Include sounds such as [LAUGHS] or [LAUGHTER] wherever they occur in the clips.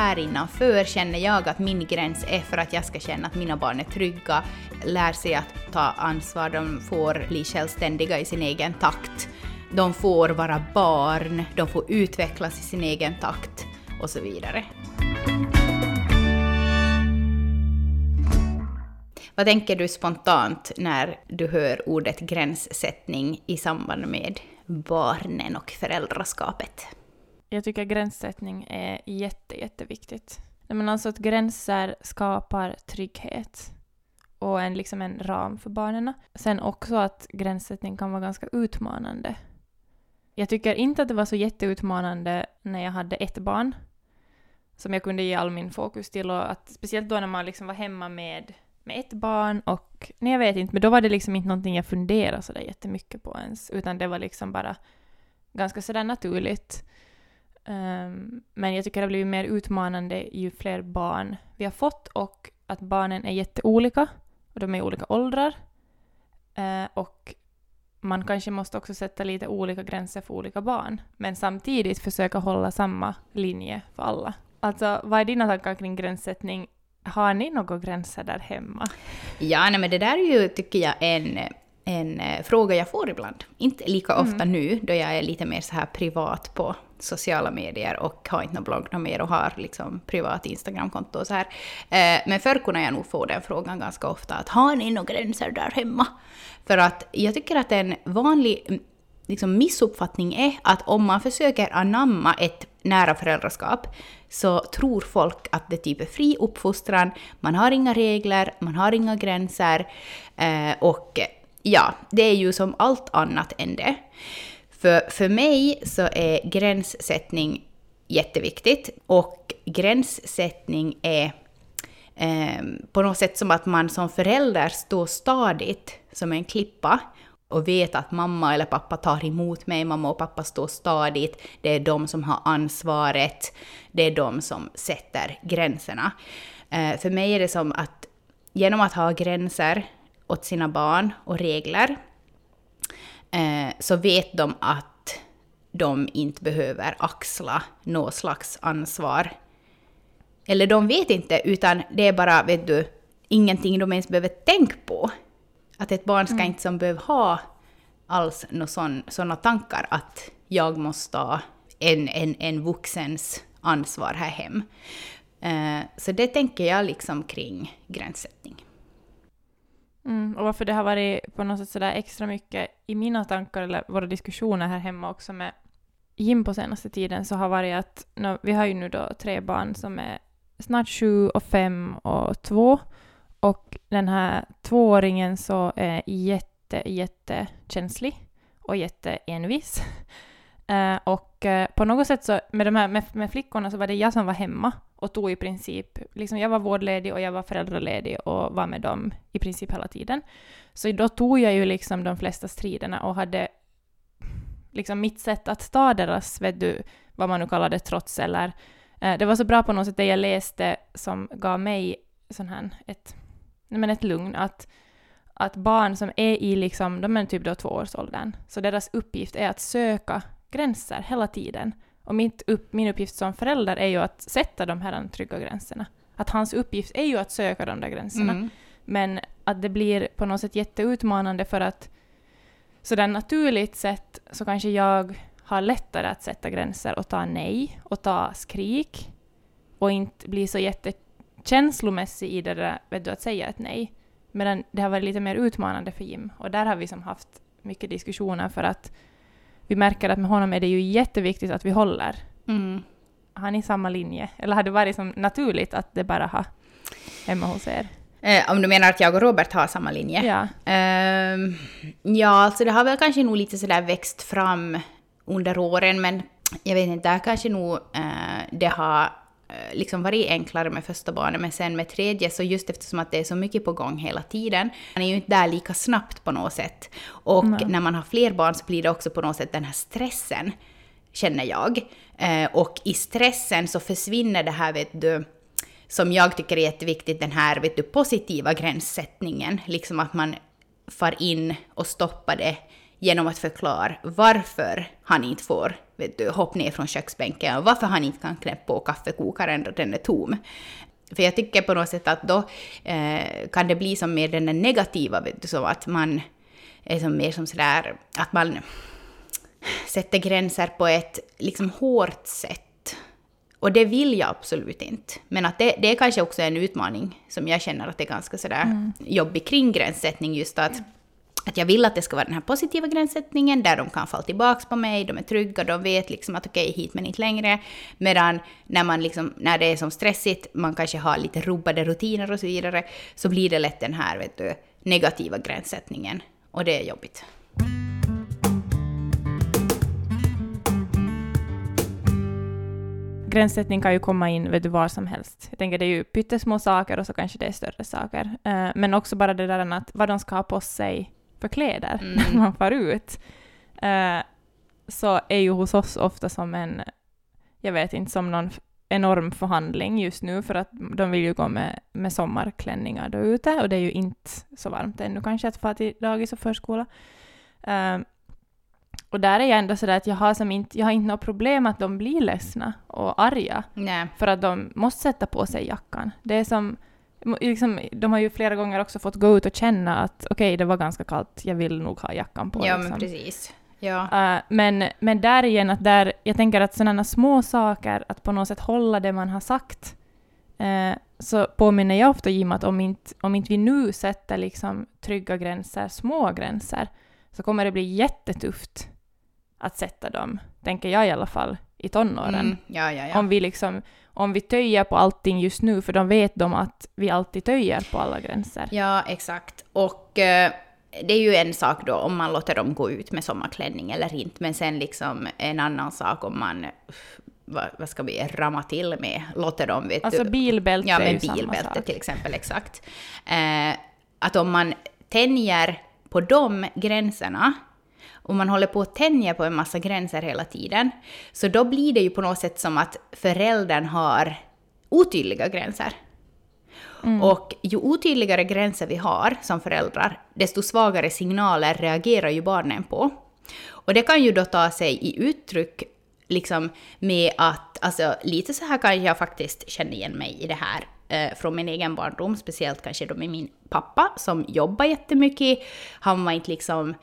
här innanför känner jag att min gräns är för att jag ska känna att mina barn är trygga, lär sig att ta ansvar, de får bli självständiga i sin egen takt. De får vara barn, de får utvecklas i sin egen takt och så vidare. Vad tänker du spontant när du hör ordet gränssättning i samband med barnen och föräldraskapet? Jag tycker gränssättning är jätte, jätteviktigt. Men alltså att gränser skapar trygghet och en, liksom en ram för barnen. Sen också att gränssättning kan vara ganska utmanande. Jag tycker inte att det var så jätteutmanande när jag hade ett barn som jag kunde ge all min fokus till och att speciellt då när man liksom var hemma med, med ett barn och nej jag vet inte, men då var det liksom inte någonting jag funderade sådär jättemycket på ens, utan det var liksom bara ganska sådär naturligt. Um, men jag tycker det har blivit mer utmanande ju fler barn vi har fått och att barnen är jätteolika och de är i olika åldrar. Uh, och man kanske måste också sätta lite olika gränser för olika barn, men samtidigt försöka hålla samma linje för alla. Alltså, vad är dina tankar kring gränssättning? Har ni några gränser där hemma? Ja, nej, men det där är ju, tycker jag, en, en eh, fråga jag får ibland. Inte lika ofta mm. nu, då jag är lite mer så här privat på sociala medier och har inte någon blogg mer och har liksom privat Instagramkonto och så här. Eh, men förr kunde jag nog få den frågan ganska ofta, att har ni några gränser där hemma? För att jag tycker att en vanlig mm, liksom, missuppfattning är att om man försöker anamma ett nära föräldraskap så tror folk att det typ är fri uppfostran, man har inga regler, man har inga gränser eh, och ja, det är ju som allt annat än det. För, för mig så är gränssättning jätteviktigt och gränssättning är eh, på något sätt som att man som förälder står stadigt som en klippa och vet att mamma eller pappa tar emot mig, mamma och pappa står stadigt, det är de som har ansvaret, det är de som sätter gränserna. Eh, för mig är det som att genom att ha gränser åt sina barn och regler eh, så vet de att de inte behöver axla något slags ansvar. Eller de vet inte, utan det är bara, vet du, ingenting de ens behöver tänka på. Att ett barn ska mm. inte som behöva ha alls sådana tankar att jag måste ha en, en, en vuxens ansvar här hem. Uh, så det tänker jag liksom kring gränssättning. Mm, och varför det har varit på något sätt sådär extra mycket i mina tankar eller våra diskussioner här hemma också med Jim på senaste tiden så har varit att no, vi har ju nu då tre barn som är snart sju och fem och två och den här tvååringen så är jätte, jättekänslig och jätteenvis. Uh, [LAUGHS] och uh, på något sätt så med, de här, med, med, flickorna så var det jag som var hemma och tog i princip, liksom jag var vårdledig och jag var föräldraledig och var med dem i princip hela tiden. Så då tog jag ju liksom de flesta striderna och hade liksom mitt sätt att ta deras, vet du, vad man nu kallar det, trots eller Eh, det var så bra på något sätt det jag läste som gav mig sån här, ett men ett lugn att, att barn som är i liksom, de är typ då tvåårsåldern, så deras uppgift är att söka gränser hela tiden. Och mitt upp, min uppgift som förälder är ju att sätta de här trygga gränserna. Att hans uppgift är ju att söka de där gränserna. Mm. Men att det blir på något sätt jätteutmanande för att sådär naturligt sett så kanske jag har lättare att sätta gränser och ta nej och ta skrik och inte bli så jätte känslomässig i det där, vet du, att säga ett nej. Medan det har varit lite mer utmanande för Jim. Och där har vi som haft mycket diskussioner för att vi märker att med honom är det ju jätteviktigt att vi håller. Mm. Har ni samma linje? Eller har det varit som naturligt att det bara har hemma hos er? Eh, om du menar att jag och Robert har samma linje? Ja. Eh, ja, alltså det har väl kanske nog lite sådär växt fram under åren, men jag vet inte, där kanske nog eh, det har liksom varit enklare med första barnet, men sen med tredje, så just eftersom att det är så mycket på gång hela tiden, man är ju inte där lika snabbt på något sätt. Och mm. när man har fler barn så blir det också på något sätt den här stressen, känner jag. Eh, och i stressen så försvinner det här, vet du, som jag tycker är jätteviktigt, den här vet du, positiva gränssättningen. Liksom att man far in och stoppar det genom att förklara varför han inte får vet du, hoppa ner från köksbänken och varför han inte kan knäppa på kaffekokaren då den är tom. För jag tycker på något sätt att då eh, kan det bli som mer den negativa, vet du, så att man är som mer som sådär, att man sätter gränser på ett liksom hårt sätt. Och det vill jag absolut inte. Men att det, det är kanske också en utmaning som jag känner att det är ganska sådär mm. jobbig kring gränssättning, just att att jag vill att det ska vara den här positiva gränssättningen där de kan falla tillbaka på mig, de är trygga, de vet liksom att okej, okay, hit men inte längre. Medan när, man liksom, när det är som stressigt, man kanske har lite rubbade rutiner och så vidare, så blir det lätt den här vet du, negativa gränssättningen. Och det är jobbigt. Gränssättning kan ju komma in vet du, var som helst. Jag tänker det är ju pyttesmå saker och så kanske det är större saker. Eh, men också bara det där att vad de ska ha på sig för kläder mm. när man far ut, uh, så är ju hos oss ofta som en, jag vet inte, som någon enorm förhandling just nu för att de vill ju gå med, med sommarklänningar då ute och det är ju inte så varmt ännu kanske att fara till dagis och förskola. Uh, och där är jag ändå sådär att jag har, som inte, jag har inte något problem att de blir ledsna och arga Nej. för att de måste sätta på sig jackan. Det är som liksom, de har ju flera gånger också fått gå ut och känna att okej, okay, det var ganska kallt, jag vill nog ha jackan på. Ja, liksom. men precis. Ja. Uh, men, men där igen, att där, jag tänker att sådana små saker, att på något sätt hålla det man har sagt, uh, så påminner jag ofta Jim att om inte, om inte vi nu sätter liksom trygga gränser, små gränser, så kommer det bli jättetufft att sätta dem, tänker jag i alla fall, i tonåren. Mm, ja, ja, ja. Om vi liksom om vi töjer på allting just nu, för de vet de att vi alltid töjer på alla gränser. Ja, exakt. Och eh, det är ju en sak då om man låter dem gå ut med sommarklänning eller inte, men sen liksom en annan sak om man vad, vad ska vi ramma till med, låter dem... Vet alltså bilbälte Ja, men bilbälte till exempel, exakt. Eh, att om man tänjer på de gränserna, och man håller på att tänja på en massa gränser hela tiden, så då blir det ju på något sätt som att föräldern har otydliga gränser. Mm. Och ju otydligare gränser vi har som föräldrar, desto svagare signaler reagerar ju barnen på. Och det kan ju då ta sig i uttryck liksom med att, alltså lite så här kan jag faktiskt känna igen mig i det här eh, från min egen barndom, speciellt kanske då med min pappa som jobbar jättemycket. Han var inte liksom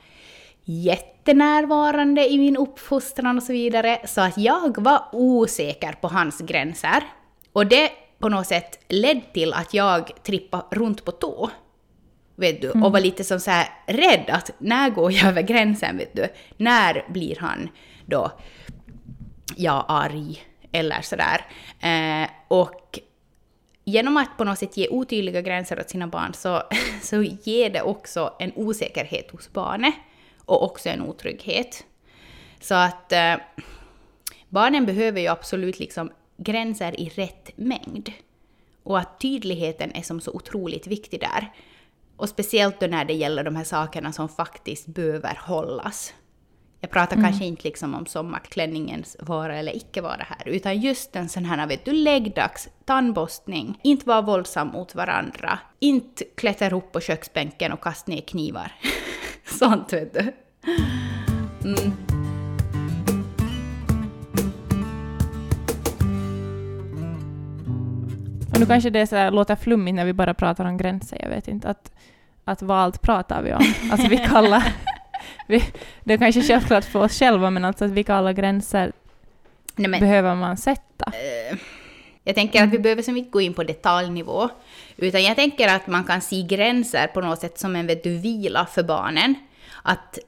jättenärvarande i min uppfostran och så vidare, så att jag var osäker på hans gränser. Och det på något sätt ledde till att jag trippade runt på tå. Vet du, mm. och var lite som så här rädd att när går jag över gränsen, vet du? När blir han då, ja, arg eller sådär. Eh, och genom att på något sätt ge otydliga gränser åt sina barn så, [LAUGHS] så ger det också en osäkerhet hos barnet och också en otrygghet. Så att eh, barnen behöver ju absolut liksom gränser i rätt mängd. Och att tydligheten är som så otroligt viktig där. Och speciellt då när det gäller de här sakerna som faktiskt behöver hållas. Jag pratar mm. kanske inte liksom om sommarklänningens vara eller icke vara här, utan just en sån här, vet du, läggdags tandborstning. Inte vara våldsam mot varandra. Inte klättra upp på köksbänken och kasta ner knivar. [LAUGHS] Sånt vet du. Mm. Och nu kanske det så här, låter flummigt när vi bara pratar om gränser, jag vet inte. Att, att vad allt pratar vi om? Alltså vi kallar... [LAUGHS] vi, det är kanske självklart för oss själva, men alltså att vilka alla gränser Nej, men, behöver man sätta? Uh, jag tänker att vi behöver som inte gå in på detaljnivå, utan jag tänker att man kan se gränser på något sätt som en vet du, vila för barnen. Att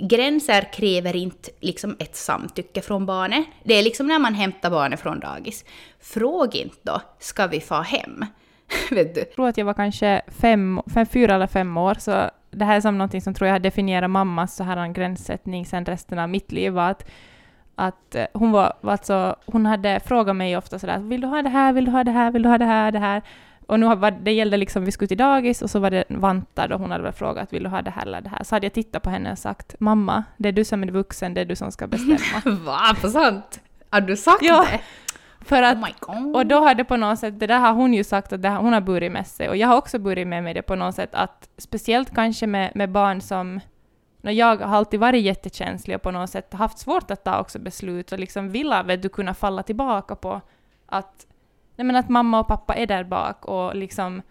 gränser kräver inte liksom ett samtycke från barnet. Det är liksom när man hämtar barnet från dagis. Fråga inte då, ska vi få hem? [LAUGHS] Vet du? Jag tror att jag var kanske fem, fem, fyra eller fem år, så det här är som någonting som tror jag har definierat mammas så här en gränssättning sen resten av mitt liv, var att att eh, hon hon var, alltså, hon hade frågat mig ofta sådär, vill du ha det här, vill du ha det här, vill du ha det här, det här? Och nu var, det gällde liksom, vi skulle till dagis och så var det vantar och hon hade väl frågat vill du ha det här eller det här. Så hade jag tittat på henne och sagt mamma, det är du som är vuxen, det är du som ska bestämma. [LAUGHS] Va? På sånt? Har du sagt ja, det? För att, oh och då hade på något sätt, det där har hon ju sagt att det, hon har burit med sig och jag har också burit med mig det på något sätt att speciellt kanske med, med barn som jag har alltid varit jättekänslig och på något sätt haft svårt att ta också beslut och liksom vilja vet du, kunna falla tillbaka på att, nej men att mamma och pappa är där bak och liksom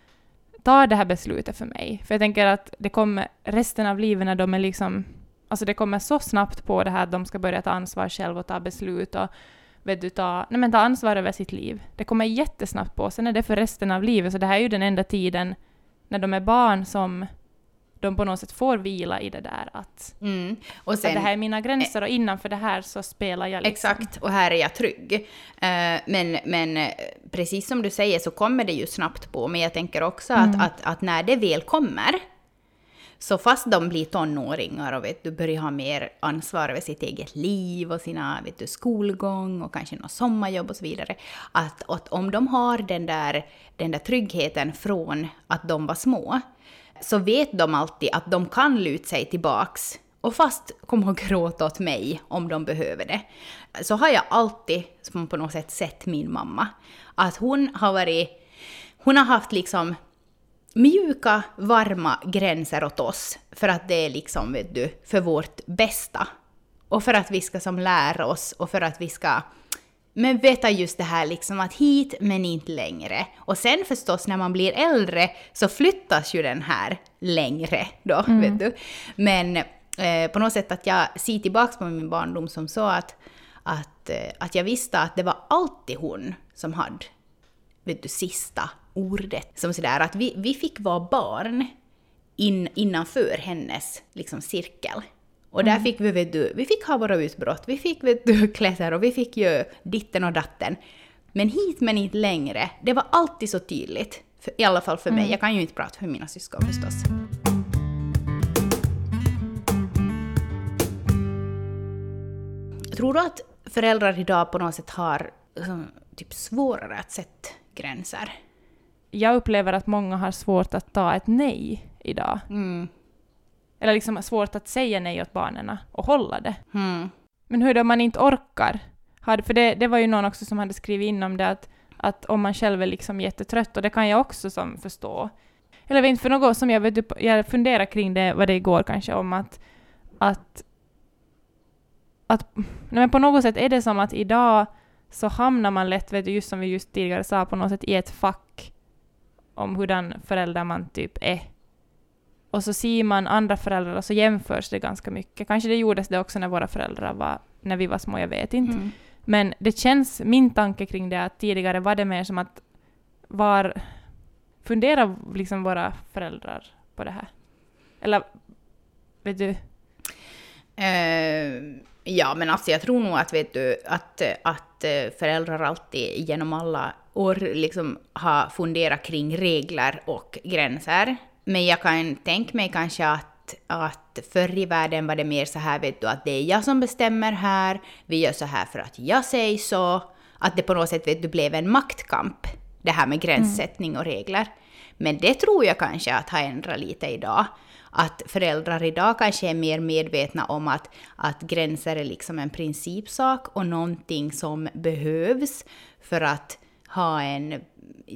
tar det här beslutet för mig. För jag tänker att det kommer resten av livet när de är liksom, alltså det kommer så snabbt på det här att de ska börja ta ansvar själv och ta beslut och vet du, ta, nej men ta ansvar över sitt liv. Det kommer jättesnabbt på, sen är det för resten av livet, så det här är ju den enda tiden när de är barn som de på något sätt får vila i det där att, Mm. Och sen, att det här är mina gränser och innanför det här så spelar jag liksom. Exakt, och här är jag trygg. Eh, men, men eh, precis som du säger så kommer det ju snabbt på, men jag tänker också Mm. att, att, att när det väl kommer, så fast de blir tonåringar och vet du, börjar ha mer ansvar över sitt eget liv och sina vet du, skolgång och kanske något sommarjobb och så vidare, att, att om de har den där, den där tryggheten från att de var små, så vet de alltid att de kan luta sig tillbaks och fast komma och gråta åt mig om de behöver det. Så har jag alltid som på något sätt sett min mamma. Att hon har varit, hon har haft liksom mjuka, varma gränser åt oss för att det är liksom, vet du, för vårt bästa. Och för att vi ska som lära oss och för att vi ska men veta just det här liksom att hit men inte längre. Och sen förstås när man blir äldre så flyttas ju den här längre då, vet du. Men eh, på något sätt att jag ser tillbaks på min barndom som så att, att, eh, att jag visste att det var alltid hon som hade vet du, sista ordet. Som sådär att vi, vi fick vara barn in, innanför hennes liksom, cirkel. Och där fick vi, vet du, vi fick ha våra utbrott, vi fick vet du, [LAUGHS] kläder och vi fick göra ditten och datten. Men hit men inte längre, det var alltid så tydligt. För, I alla fall för mig, jag kan ju inte prata för mina syskon förstås. Tror du att föräldrar idag på något sätt har liksom, typ svårare att sätta gränser? Jag upplever att många har svårt att ta ett nej idag. Mm. Eller liksom svårt att säga nej åt barnen och hålla det. Mm. Men hur om man inte orkar? För det, det var ju någon också som hade skrivit in om det att, att om man själv är liksom jättetrött, och det kan jag också som förstå. Eller inte, för något som jag, vet, jag funderar kring det, var det igår kanske, om att, att, att men på något sätt är det som att idag så hamnar man lätt, vet du, just som vi just tidigare sa, på något sätt i ett fack om hurdan förälder man typ är. Och så ser man andra föräldrar och så jämförs det ganska mycket. Kanske det gjordes det också när våra föräldrar var, när vi var små, jag vet inte. Mm. Men det känns, min tanke kring det, att tidigare var det mer som att var... Funderar liksom våra föräldrar på det här? Eller, vet du? Eh, ja, men alltså jag tror nog att, vet du, att, att eh, föräldrar alltid genom alla år liksom har funderat kring regler och gränser. Men jag kan tänka mig kanske att, att förr i världen var det mer så här, vet du, att det är jag som bestämmer här, vi gör så här för att jag säger så. Att det på något sätt, vet du, blev en maktkamp, det här med gränssättning och regler. Men det tror jag kanske att har ändrat lite idag. Att föräldrar idag kanske är mer medvetna om att, att gränser är liksom en principsak och någonting som behövs för att ha en,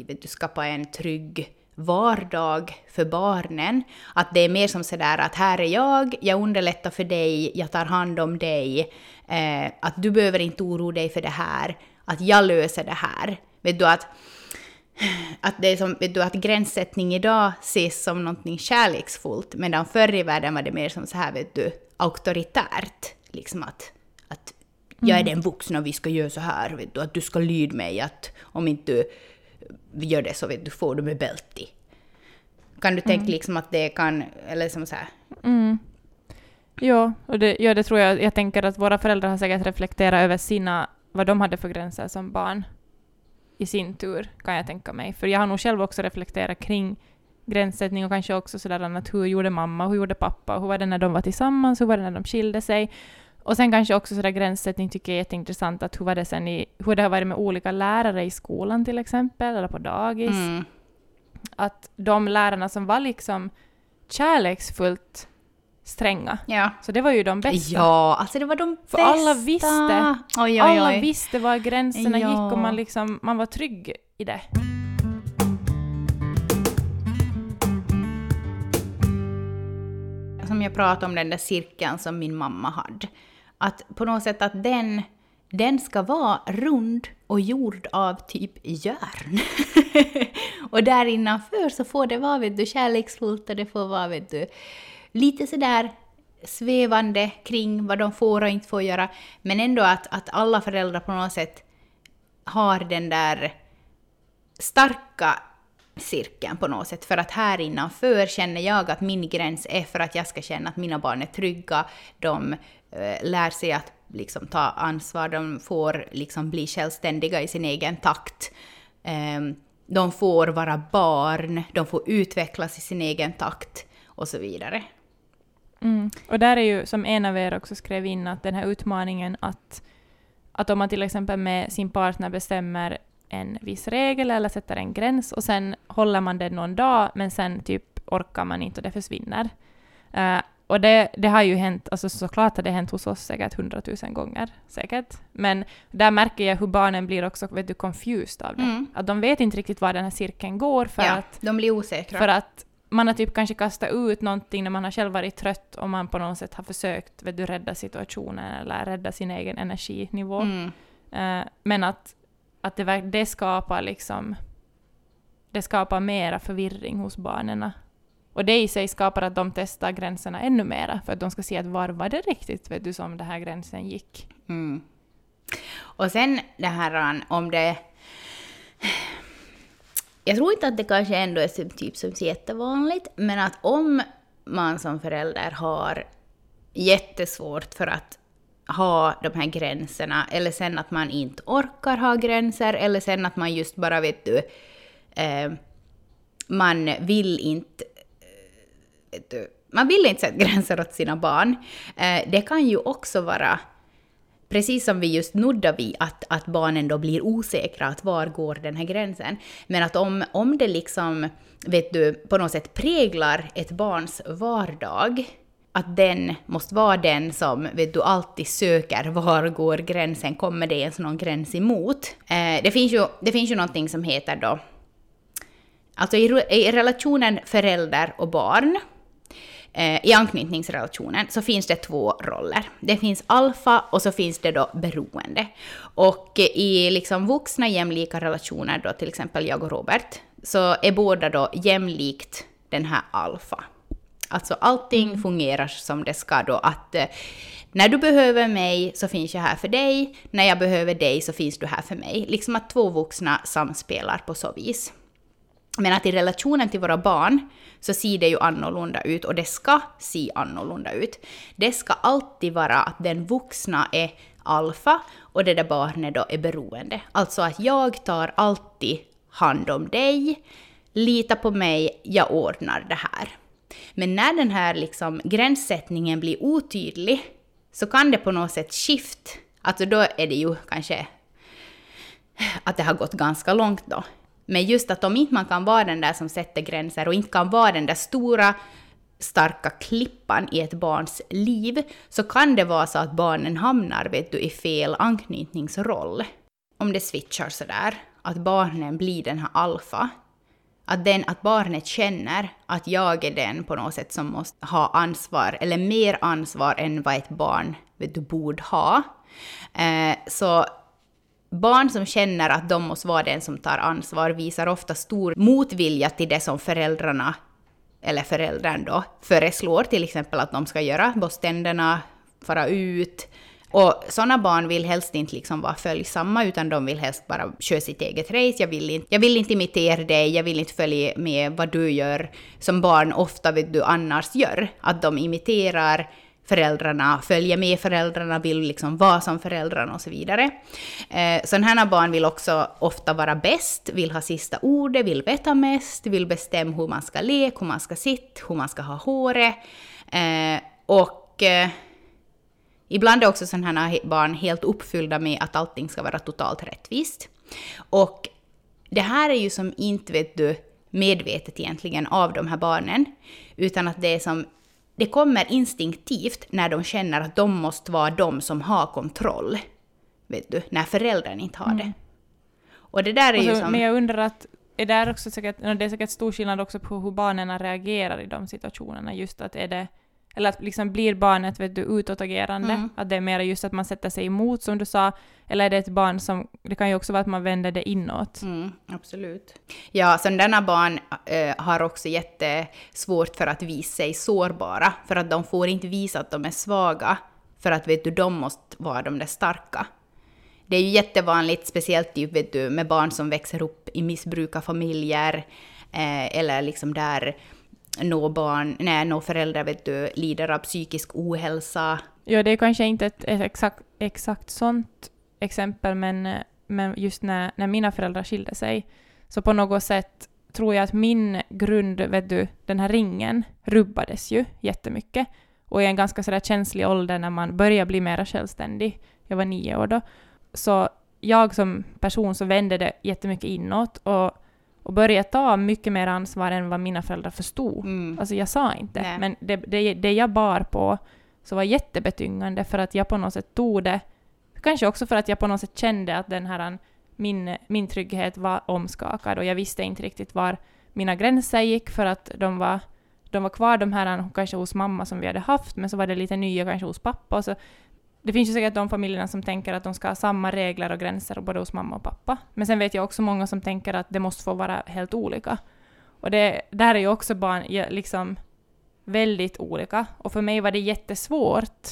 vet du, skapa en trygg vardag för barnen. Att det är mer som sådär att här är jag, jag underlättar för dig, jag tar hand om dig, eh, att du behöver inte oroa dig för det här, att jag löser det här. Vet du att att, det är som, vet du, att gränssättning idag ses som någonting kärleksfullt, medan förr i världen var det mer som så här, vet du, auktoritärt. Liksom att, att jag är den vuxna och vi ska göra så här, vet du, att du ska lyda mig, att om inte du gör det så vet du, får du med bälte. Kan du tänka liksom att det kan, eller som så här, Mm. Jo, och det, ja, det tror jag. Jag tänker att våra föräldrar har säkert reflekterat över sina, vad de hade för gränser som barn i sin tur, kan jag tänka mig. För jag har nog själv också reflekterat kring gränssättning och kanske också sådär annat, hur gjorde mamma, hur gjorde pappa, hur var det när de var tillsammans, hur var det när de skilde sig? Och sen kanske också sådär gränssättning tycker jag är jätteintressant, att hur var det sen i, hur det har varit med olika lärare i skolan till exempel, eller på dagis. mm, Att de lärarna som var liksom kärleksfullt stränga, ja. så det var ju de bästa. Ja, alltså det var de För bästa. alla visste. Oj, oj, Alla oj. visste var gränserna Ja. gick och man, liksom, man var trygg i det. som jag pratade om den där cirkeln som min mamma hade. Att på något sätt att den, den ska vara rund och gjord av typ järn. [LAUGHS] och där innanför så får det vara vet du, kärleksfullt och det får vara vet du, lite sådär svävande kring vad de får och inte får göra. Men ändå att, att alla föräldrar på något sätt har den där starka cirkeln på något sätt. För att här innanför känner jag att min gräns är för att jag ska känna att mina barn är trygga, de Eh, lär sig att liksom ta ansvar, de får liksom bli självständiga i sin egen takt. Ehm, de får vara barn, de får utvecklas i sin egen takt och så vidare. Mm. Och där är ju, som en av er också skrev in, att den här utmaningen att, att om man till exempel med sin partner bestämmer en viss regel eller sätter en gräns och sen håller man den någon dag men sen typ orkar man inte och det försvinner. Uh, och det, det har ju hänt, alltså såklart har det hänt hos oss säkert hundratusen gånger, säkert. Men där märker jag hur barnen blir också vet du, confused av det. Mm. Att de vet inte riktigt var den här cirkeln går för ja, att... de blir osäkra. För att man har typ kanske kastat ut någonting när man har själv varit trött och man på något sätt har försökt vet du, rädda situationen eller rädda sin egen energinivå. Mm. Uh, men att, att det, det skapar liksom det skapar mera förvirring hos barnen. Och det i sig skapar att de testar gränserna ännu mera för att de ska se att var var det riktigt vet du, som den här gränsen gick. Mm. Och sen det här om det jag tror inte att det kanske ändå är typ som så jättevanligt, men att om man som förälder har jättesvårt för att ha de här gränserna, eller sen att man inte orkar ha gränser, eller sen att man just bara, vet du, eh, man vill inte man vill inte sätta [LAUGHS] gränser åt sina barn. Eh, det kan ju också vara precis som vi just nuddar vid, att, att barnen då blir osäkra, att var går den här gränsen? Men att om, om det liksom, vet du, på något sätt präglar ett barns vardag, att den måste vara den som vet du, alltid söker var går gränsen, kommer det ens någon gräns emot? Eh, det, finns ju, det finns ju någonting som heter då, alltså i, i relationen förälder och barn, Eh, i anknytningsrelationen så finns det två roller. Det finns alfa och så finns det då beroende. Och i liksom vuxna jämlika relationer, då till exempel jag och Robert, så är båda då jämlikt den här alfa. Alltså allting mm. fungerar som det ska då, att eh, när du behöver mig så finns jag här för dig, när jag behöver dig så finns du här för mig. Liksom att två vuxna samspelar på så vis. Men att i relationen till våra barn så ser det ju annorlunda ut och det ska se annorlunda ut. Det ska alltid vara att den vuxna är alfa och det där barnet då är beroende. Alltså att jag tar alltid hand om dig, lita på mig, jag ordnar det här. Men när den här liksom gränssättningen blir otydlig så kan det på något sätt skift. Alltså då är det ju kanske att det har gått ganska långt då. Men just att om inte man kan vara den där som sätter gränser och inte kan vara den där stora starka klippan i ett barns liv, så kan det vara så att barnen hamnar vet du, i fel anknytningsroll. Om det switchar sådär, att barnen blir den här alfa. Att, den, att barnet känner att jag är den på något sätt som måste ha ansvar, eller mer ansvar än vad ett barn vet du, borde ha. Eh, så Barn som känner att de måste vara den som tar ansvar visar ofta stor motvilja till det som föräldrarna, eller föräldern då, föreslår, till exempel att de ska göra, borsta tänderna, fara ut. Och sådana barn vill helst inte liksom vara följsamma, utan de vill helst bara köra sitt eget race. Jag vill inte, jag vill inte imitera dig, jag vill inte följa med vad du gör, som barn ofta vet du annars gör. Att de imiterar föräldrarna, följer med föräldrarna, vill liksom vara som föräldrarna och så vidare. Eh, sådana här barn vill också ofta vara bäst, vill ha sista ordet, vill veta mest, vill bestämma hur man ska leka, hur man ska sitta, hur man ska ha håret. Eh, och eh, ibland är också sådana här barn helt uppfyllda med att allting ska vara totalt rättvist. Och det här är ju som inte, vet du, medvetet egentligen av de här barnen, utan att det är som det kommer instinktivt när de känner att de måste vara de som har kontroll. Vet du, när föräldern inte har det. Mm. Och det där är så, ju som... Men jag undrar att, är det, också säkert, det är säkert stor skillnad också på hur barnen reagerar i de situationerna. Just att är det, eller att liksom blir barnet vet du, utåtagerande, Mm. att det är mer just att man sätter sig emot som du sa, eller är det ett barn som, det kan ju också vara att man vänder det inåt. Mm, absolut. Ja, sådana barn eh, har också jättesvårt för att visa sig sårbara, för att de får inte visa att de är svaga, för att vet du, de måste vara de där starka. Det är ju jättevanligt, speciellt typ, vet du, med barn som växer upp i missbrukarfamiljer, eh, eller liksom där nå barn, nej, nå föräldrar vet du, lider av psykisk ohälsa. Ja, det är kanske inte ett, ett exakt, exakt sånt exempel, men, men just när, när mina föräldrar skilde sig, så på något sätt tror jag att min grund, vet du, den här ringen, rubbades ju jättemycket. Och i en ganska sådär känslig ålder när man börjar bli mer självständig, jag var nio år då, så jag som person så vände det jättemycket inåt och, och började ta mycket mer ansvar än vad mina föräldrar förstod. Mm. Alltså jag sa inte, Nej. men det, det, det jag bar på så var jättebetyngande för att jag på något sätt tog det. Kanske också för att jag på något sätt kände att den här, min, min trygghet var omskakad och jag visste inte riktigt var mina gränser gick för att de var, de var kvar de här kanske hos mamma som vi hade haft men så var det lite nya kanske hos pappa. Och så, det finns ju säkert de familjerna som tänker att de ska ha samma regler och gränser både hos mamma och pappa. Men sen vet jag också många som tänker att det måste få vara helt olika. Och det, där är ju också barn liksom väldigt olika. Och för mig var det jättesvårt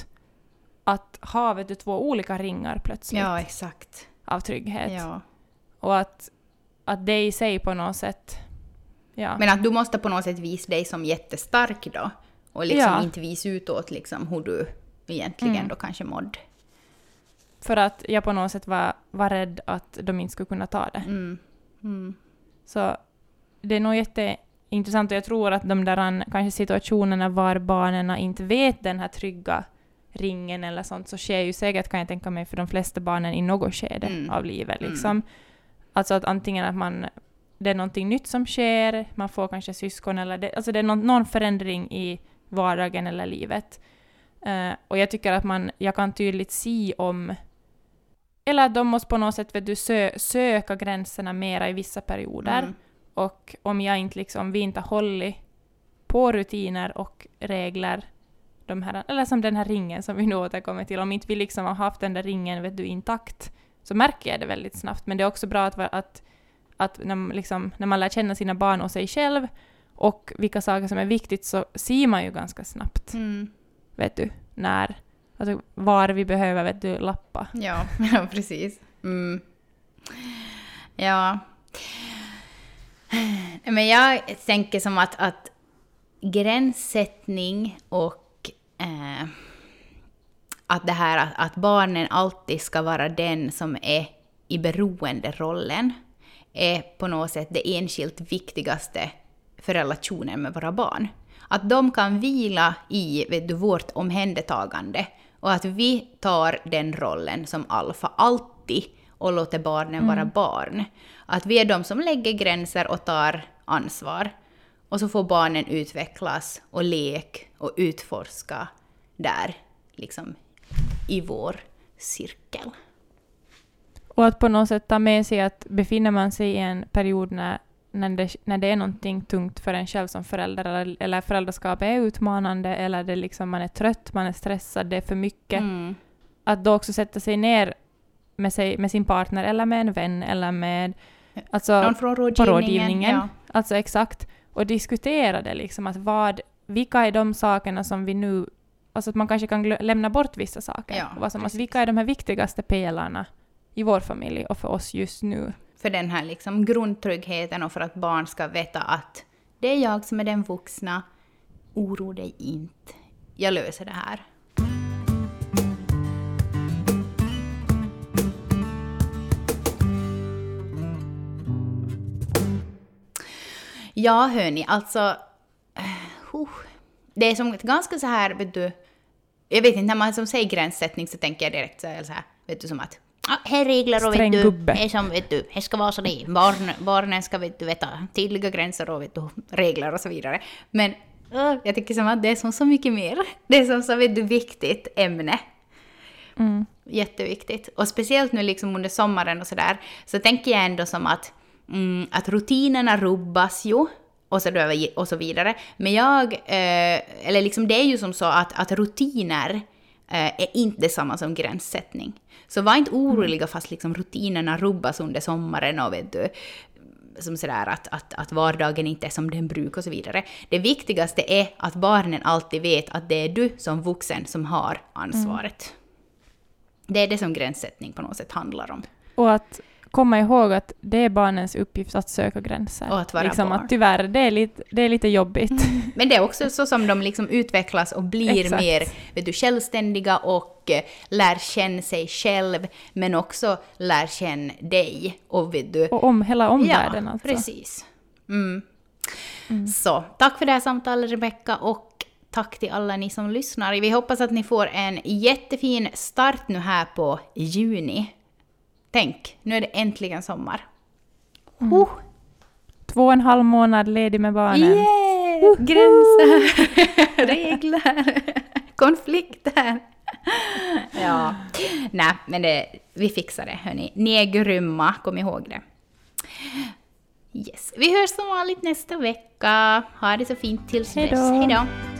att ha vet du, två olika ringar plötsligt Ja, exakt. av trygghet. Ja. Och att, att det i sig på något sätt... Ja. Men att du måste på något sätt visa dig som jättestark då. Och liksom Ja. inte visa utåt liksom hur du egentligen Mm. då kanske mådde. För att jag på något sätt var, var rädd att de inte skulle kunna ta det. Mm. Mm. Så det är nog jätteintressant och jag tror att de där an- kanske situationerna var barnen inte vet den här trygga ringen eller sånt så sker ju säkert kan jag tänka mig för de flesta barnen i något skede Mm. av livet. Mm. Liksom. Alltså att antingen att man det är någonting nytt som sker, man får kanske syskon eller det, alltså det är någon, någon förändring i vardagen eller livet. Eh, och jag tycker att man, jag kan tydligt se om eller att de måste på något sätt vet du, sö, söka gränserna mera i vissa perioder. Mm. Och om jag inte liksom, vi inte har hållit på rutiner och regler, de här, eller som den här ringen som vi nu återkommer till, om inte vi liksom har haft den där ringen vet du, intakt, så märker jag det väldigt snabbt. Men det är också bra att, att, att när, man liksom, när man lär känna sina barn och sig själv och vilka saker som är viktigt så ser man ju ganska snabbt, Mm vet du, när, alltså var vi behöver vet du, lappa. Ja, [LAUGHS] ja, precis. Mm. Ja. Men jag tänker som att, att gränssättning och eh, att det här att, att barnen alltid ska vara den som är i beroenderollen är på något sätt det enskilt viktigaste för relationen med våra barn. Att de kan vila i vet du, vårt omhändertagande och att vi tar den rollen som alfa alltid och låter barnen vara barn. Att vi är de som lägger gränser och tar ansvar. Och så får barnen utvecklas och lek och utforska där, liksom i vår cirkel. Och att på något sätt ta med sig att befinner man sig i en period när, när, det, när det är någonting tungt för en själv som förälder, eller, eller föräldraskapet är utmanande, eller det liksom, man är trött, man är stressad, det är för mycket, Mm. att då också sätta sig ner med, sig, med sin partner, eller med en vän, eller med... Alltså, Någon från rådgivningen. rådgivningen. Ja. Alltså exakt. Och diskutera det liksom, att vad, vilka är de sakerna som vi nu... Alltså att man kanske kan lämna bort vissa saker. Ja, vad som, alltså, vilka är de här viktigaste pelarna i vår familj och för oss just nu? För den här liksom grundtryggheten och för att barn ska veta att det är jag som är den vuxna. Oro dig inte. Jag löser det här. Ja, hörni, alltså... Uh. Det är som ett ganska så här, vet du... Jag vet inte, när man som säger gränssättning så tänker jag direkt så här vet du, som att... Ja, här är regler och vet du, gubbe. som, vet du, här ska vara så det Barn, Barnen ska vet du, veta tydliga gränser och vet du, regler och så vidare. Men uh, jag tycker som att det är som så mycket mer. Det är som så vet du, viktigt ämne. Mm. Jätteviktigt. Och speciellt nu liksom under sommaren och sådär, så tänker jag ändå som att, mm, att rutinerna rubbas ju. och så, och så vidare. Men jag, eh, eller liksom det är ju som så att, att rutiner är inte detsamma som gränssättning. Så var inte oroliga fast liksom rutinerna rubbas under sommaren och vet du, som sådär att, att, att vardagen inte är som den brukar och så vidare. Det viktigaste är att barnen alltid vet att det är du som vuxen som har ansvaret. Mm. Det är det som gränssättning på något sätt handlar om. Och att komma ihåg att det är barnens uppgift att söka gränser. Och att vara liksom barn. Att tyvärr, det är lite, det är lite jobbigt. Mm. Men det är också så som de liksom utvecklas och blir mer vet du, självständiga och uh, lär känna sig själv, men också lär känna dig. Och, vet du, och om hela omvärlden ja, alltså. precis. Mm. Mm. Så, tack för det här samtalet Rebecka och tack till alla ni som lyssnar. Vi hoppas att ni får en jättefin start nu här på juni. Tänk, nu är det äntligen sommar. Mm. Oh. Två och en halv månad ledig med barnen. Yeah! Gränser, [LAUGHS] regler, [LAUGHS] konflikter. ja, nej, men det, vi fixar det hörni. Ni är grymma, kom ihåg det. Yes. Vi hörs som vanligt nästa vecka. Ha det så fint tills dess. Hej då!